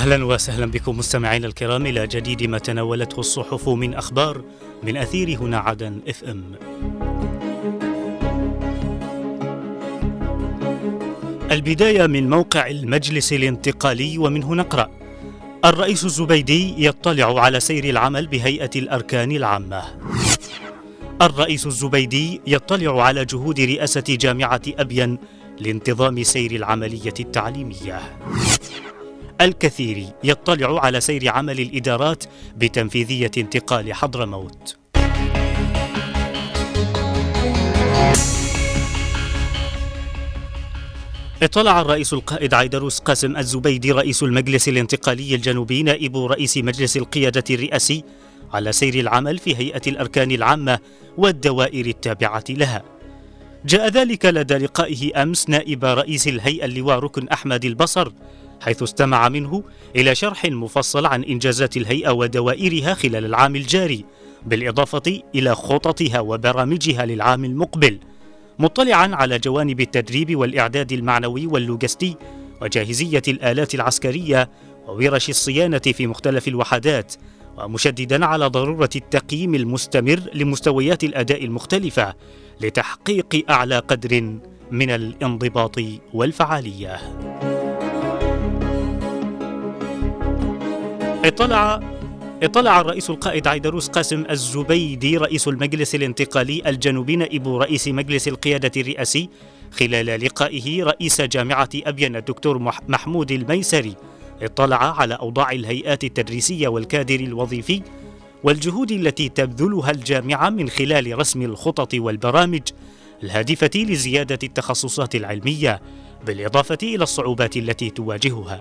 أهلا وسهلا بكم مستمعينا الكرام إلى جديد ما تناولته الصحف من أخبار من أثير هنا عدن إف إم. البداية من موقع المجلس الانتقالي ومنه نقرا الرئيس الزبيدي يطلع على سير العمل بهيئة الأركان العامة. الرئيس الزبيدي يطلع على جهود رئاسة جامعة ابين لانتظام سير العملية التعليمية. الكثير يطلع على سير عمل الإدارات بتنفيذية انتقال حضرموت اطلع الرئيس القائد عيدروس قاسم الزبيدي رئيس المجلس الانتقالي الجنوبي نائب رئيس مجلس القيادة الرئاسي على سير العمل في هيئة الأركان العامة والدوائر التابعة لها. جاء ذلك لدى لقائه أمس نائب رئيس الهيئة اللواء ركن أحمد البصر حيث استمع منه إلى شرح مفصل عن إنجازات الهيئة ودوائرها خلال العام الجاري بالإضافة إلى خططها وبرامجها للعام المقبل مطلعا على جوانب التدريب والإعداد المعنوي واللوجستي وجاهزية الآلات العسكرية وورش الصيانة في مختلف الوحدات ومشددا على ضرورة التقييم المستمر لمستويات الأداء المختلفة لتحقيق أعلى قدر من الانضباط والفعالية. اطلع اطلع الرئيس القائد عيدروس قاسم الزبيدي رئيس المجلس الانتقالي الجنوبي نائب رئيس مجلس القيادة الرئاسي. خلال لقائه رئيس جامعة أبين الدكتور محمود الميسري. اطلع على أوضاع الهيئات التدريسية والكادر الوظيفي والجهود التي تبذلها الجامعة من خلال رسم الخطط والبرامج الهادفة لزيادة التخصصات العلمية بالإضافة إلى الصعوبات التي تواجهها.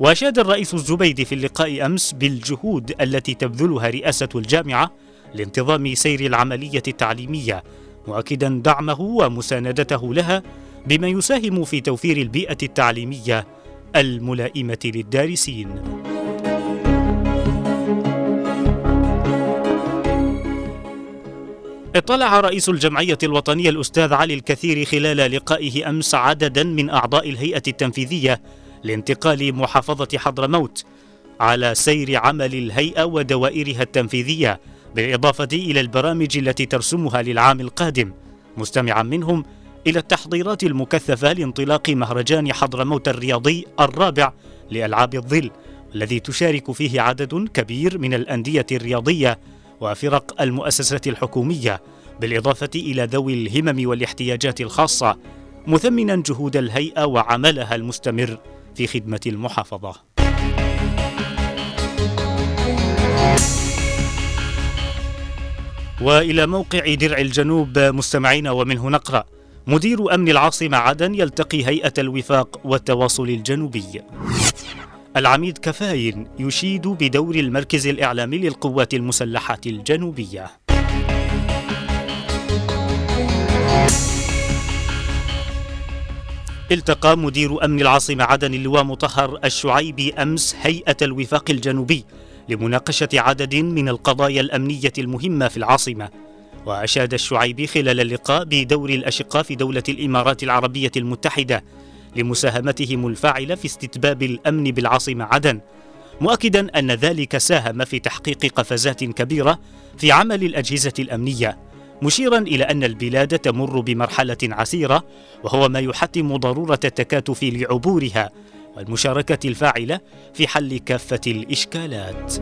وأشاد الرئيس الزبيدي في اللقاء أمس بالجهود التي تبذلها رئاسة الجامعة لانتظام سير العملية التعليمية مؤكدا دعمه ومساندته لها بما يساهم في توفير البيئة التعليمية الملائمة للدارسين. اطلع رئيس الجمعية الوطنية الأستاذ علي الكثير خلال لقائه أمس عددا من أعضاء الهيئة التنفيذية لانتقال محافظة حضرموت على سير عمل الهيئة ودوائرها التنفيذية بالإضافة إلى البرامج التي ترسمها للعام القادم. مستمعا منهم إلى التحضيرات المكثفة لانطلاق مهرجان حضرموت الرياضي الرابع لألعاب الظل الذي تشارك فيه عدد كبير من الأندية الرياضية وفرق المؤسسات الحكومية بالإضافة إلى ذوي الهمم والاحتياجات الخاصة مثمنا جهود الهيئة وعملها المستمر. في خدمة المحافظة. وإلى موقع درع الجنوب مستمعين ومنه نقرأ مدير أمن العاصمة عدن يلتقي هيئة الوفاق والتواصل الجنوبي العميد كفاين يشيد بدور المركز الإعلامي للقوات المسلحة الجنوبية التقى مدير أمن العاصمة عدن اللواء مطهر الشعيبي أمس هيئة الوفاق الجنوبي لمناقشة عدد من القضايا الأمنية المهمة في العاصمة. وأشاد الشعيبي خلال اللقاء بدور الأشقاء في دولة الإمارات العربية المتحدة لمساهمتهم الفاعلة في استتباب الأمن بالعاصمة عدن. مؤكدا أن ذلك ساهم في تحقيق قفزات كبيرة في عمل الأجهزة الأمنية. مشيرا إلى أن البلاد تمر بمرحلة عسيرة وهو ما يحتم ضرورة التكاتف لعبورها والمشاركة الفاعلة في حل كافة الإشكالات.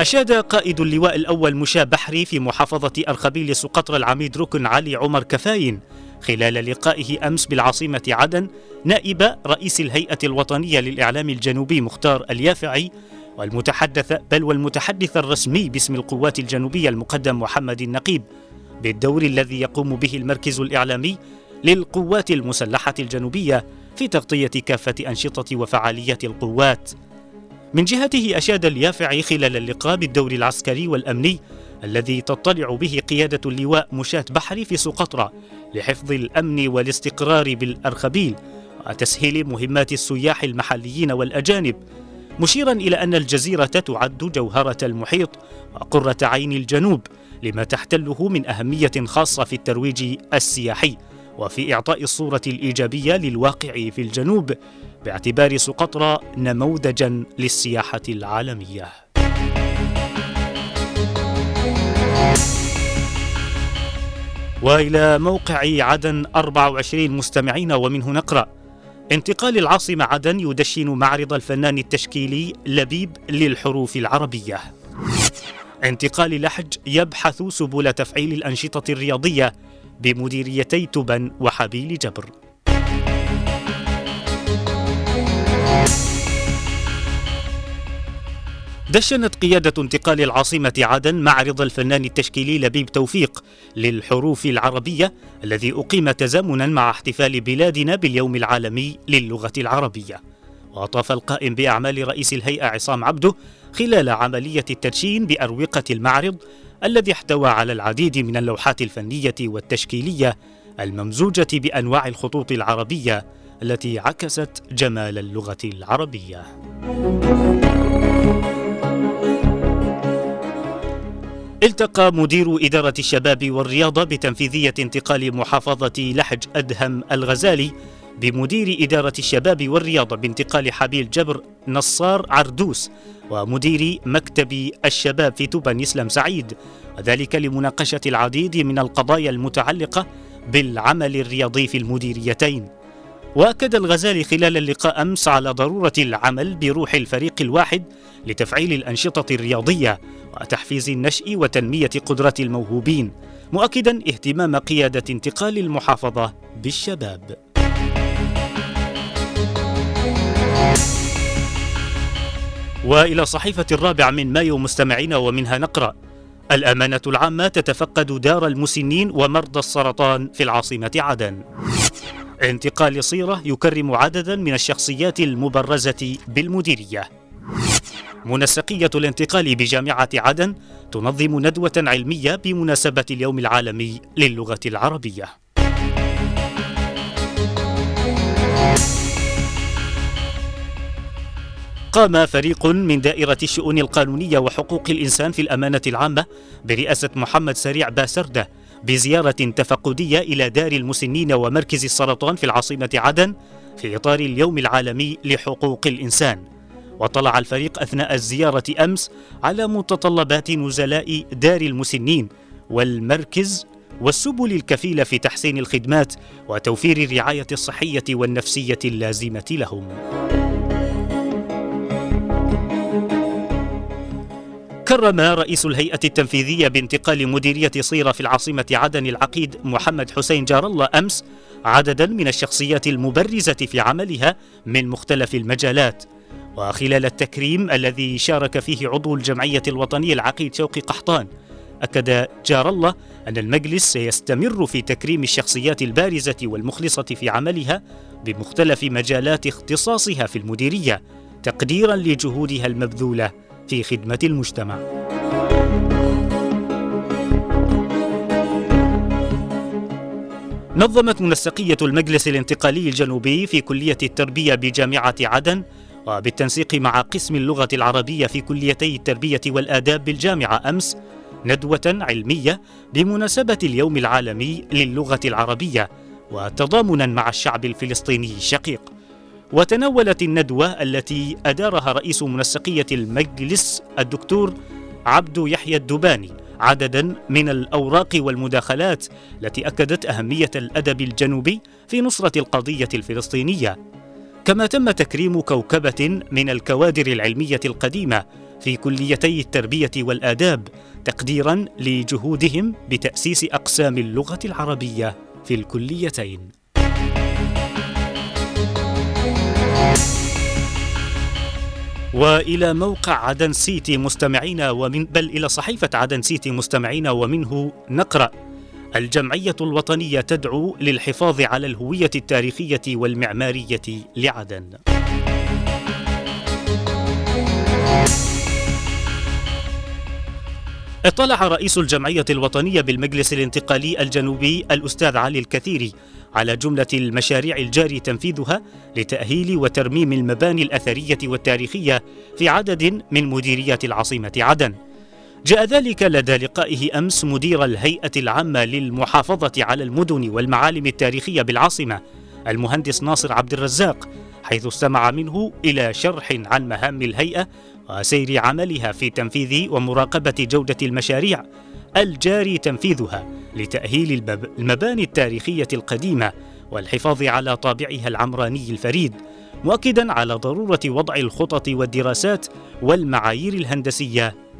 أشاد قائد اللواء الأول مشا بحري في محافظة أرخبيل سقطر العميد ركن علي عمر كفاين خلال لقائه أمس بالعاصمة عدن نائب رئيس الهيئة الوطنية للإعلام الجنوبي مختار اليافعي والمتحدث بل والمتحدث الرسمي باسم القوات الجنوبية المقدم محمد النقيب بالدور الذي يقوم به المركز الإعلامي للقوات المسلحة الجنوبية في تغطية كافة أنشطة وفعاليات القوات. من جهته أشاد اليافعي خلال اللقاء بالدور العسكري والأمني الذي تطلع به قيادة اللواء مشاة بحري في سقطرى لحفظ الأمن والاستقرار بالأرخبيل وتسهيل مهمات السياح المحليين والأجانب مشيرا إلى أن الجزيرة تعد جوهرة المحيط وقرة عين الجنوب لما تحتله من أهمية خاصة في الترويج السياحي وفي إعطاء الصورة الإيجابية للواقع في الجنوب باعتبار سقطرى نموذجا للسياحة العالمية. وإلى موقع عدن 24 مستمعين ومنه نقرأ انتقال العاصمه عدن يدشن معرض الفنان التشكيلي لبيب للحروف العربية. انتقال لحج يبحث سبل تفعيل الأنشطة الرياضية بمديريتي تبن وحبيل جبر. دشنت قيادة انتقال العاصمة عدن معرض الفنان التشكيلي لبيب توفيق للحروف العربية الذي أقيم تزامنا مع احتفال بلادنا باليوم العالمي للغة العربية. وأطاف القائم بأعمال رئيس الهيئة عصام عبده خلال عملية التدشين بأروقة المعرض الذي احتوى على العديد من اللوحات الفنية والتشكيلية الممزوجة بأنواع الخطوط العربية التي عكست جمال اللغة العربية. التقى مدير إدارة الشباب والرياضة بتنفيذية انتقال محافظة لحج أدهم الغزالي بمدير إدارة الشباب والرياضة بانتقال حبيل جبر نصار عردوس ومدير مكتب الشباب في توبان يسلم سعيد. وذلك لمناقشة العديد من القضايا المتعلقة بالعمل الرياضي في المديريتين. وأكد الغزالي خلال اللقاء أمس على ضرورة العمل بروح الفريق الواحد لتفعيل الأنشطة الرياضية. وتحفيز النشء وتنمية قدرات الموهوبين مؤكدا اهتمام قيادة انتقال المحافظة بالشباب. وإلى صحيفة الرابع من مايو مستمعين ومنها نقرأ الأمانة العامة تتفقد دار المسنين ومرضى السرطان في العاصمة عدن. انتقال صيرة يكرم عددا من الشخصيات المبرزة بالمديرية. منسقية الانتقال بجامعة عدن تنظم ندوة علمية بمناسبة اليوم العالمي للغة العربية. قام فريق من دائرة الشؤون القانونية وحقوق الإنسان في الأمانة العامة برئاسة محمد سريع باسردة بزيارة تفقدية إلى دار المسنين ومركز السرطان في العاصمة عدن في إطار اليوم العالمي لحقوق الإنسان. وطلع الفريق أثناء الزيارة أمس على متطلبات نزلاء دار المسنين والمركز والسبل الكفيلة في تحسين الخدمات وتوفير الرعاية الصحية والنفسية اللازمة لهم. كرم رئيس الهيئة التنفيذية بانتقال مديرية صيرة في العاصمة عدن العقيد محمد حسين جار الله أمس عددا من الشخصيات المبرزة في عملها من مختلف المجالات وخلال التكريم الذي شارك فيه عضو الجمعية الوطنية العقيد شوقي قحطان أكد جار الله أن المجلس سيستمر في تكريم الشخصيات البارزة والمخلصة في عملها بمختلف مجالات اختصاصها في المديرية تقديرا لجهودها المبذولة في خدمة المجتمع. نظمت منسقية المجلس الانتقالي الجنوبي في كلية التربية بجامعة عدن وبالتنسيق مع قسم اللغة العربية في كليتي التربية والآداب بالجامعة أمس ندوة علمية بمناسبة اليوم العالمي للغة العربية وتضامنا مع الشعب الفلسطيني الشقيق. وتناولت الندوة التي أدارها رئيس منسقية المجلس الدكتور عبد يحيى الدباني عددا من الأوراق والمداخلات التي أكدت أهمية الأدب الجنوبي في نصرة القضية الفلسطينية كما تم تكريم كوكبة من الكوادر العلمية القديمة في كليتي التربية والآداب تقديرا لجهودهم بتأسيس أقسام اللغة العربية في الكليتين. وإلى موقع عدن سيتي مستمعين ومن بل إلى صحيفة عدن سيتي مستمعين ومنه نقرأ. الجمعية الوطنية تدعو للحفاظ على الهوية التاريخية والمعمارية لعدن اطلع رئيس الجمعية الوطنية بالمجلس الانتقالي الجنوبي الأستاذ علي الكثيري على جملة المشاريع الجاري تنفيذها لتأهيل وترميم المباني الأثرية والتاريخية في عدد من مديريات العاصمة عدن. جاء ذلك لدى لقائه أمس مدير الهيئة العامة للمحافظة على المدن والمعالم التاريخية بالعاصمة المهندس ناصر عبد الرزاق حيث استمع منه إلى شرح عن مهام الهيئة وسير عملها في تنفيذ ومراقبة جودة المشاريع الجاري تنفيذها لتأهيل المباني التاريخية القديمة والحفاظ على طابعها العمراني الفريد مؤكدا على ضرورة وضع الخطط والدراسات والمعايير الهندسية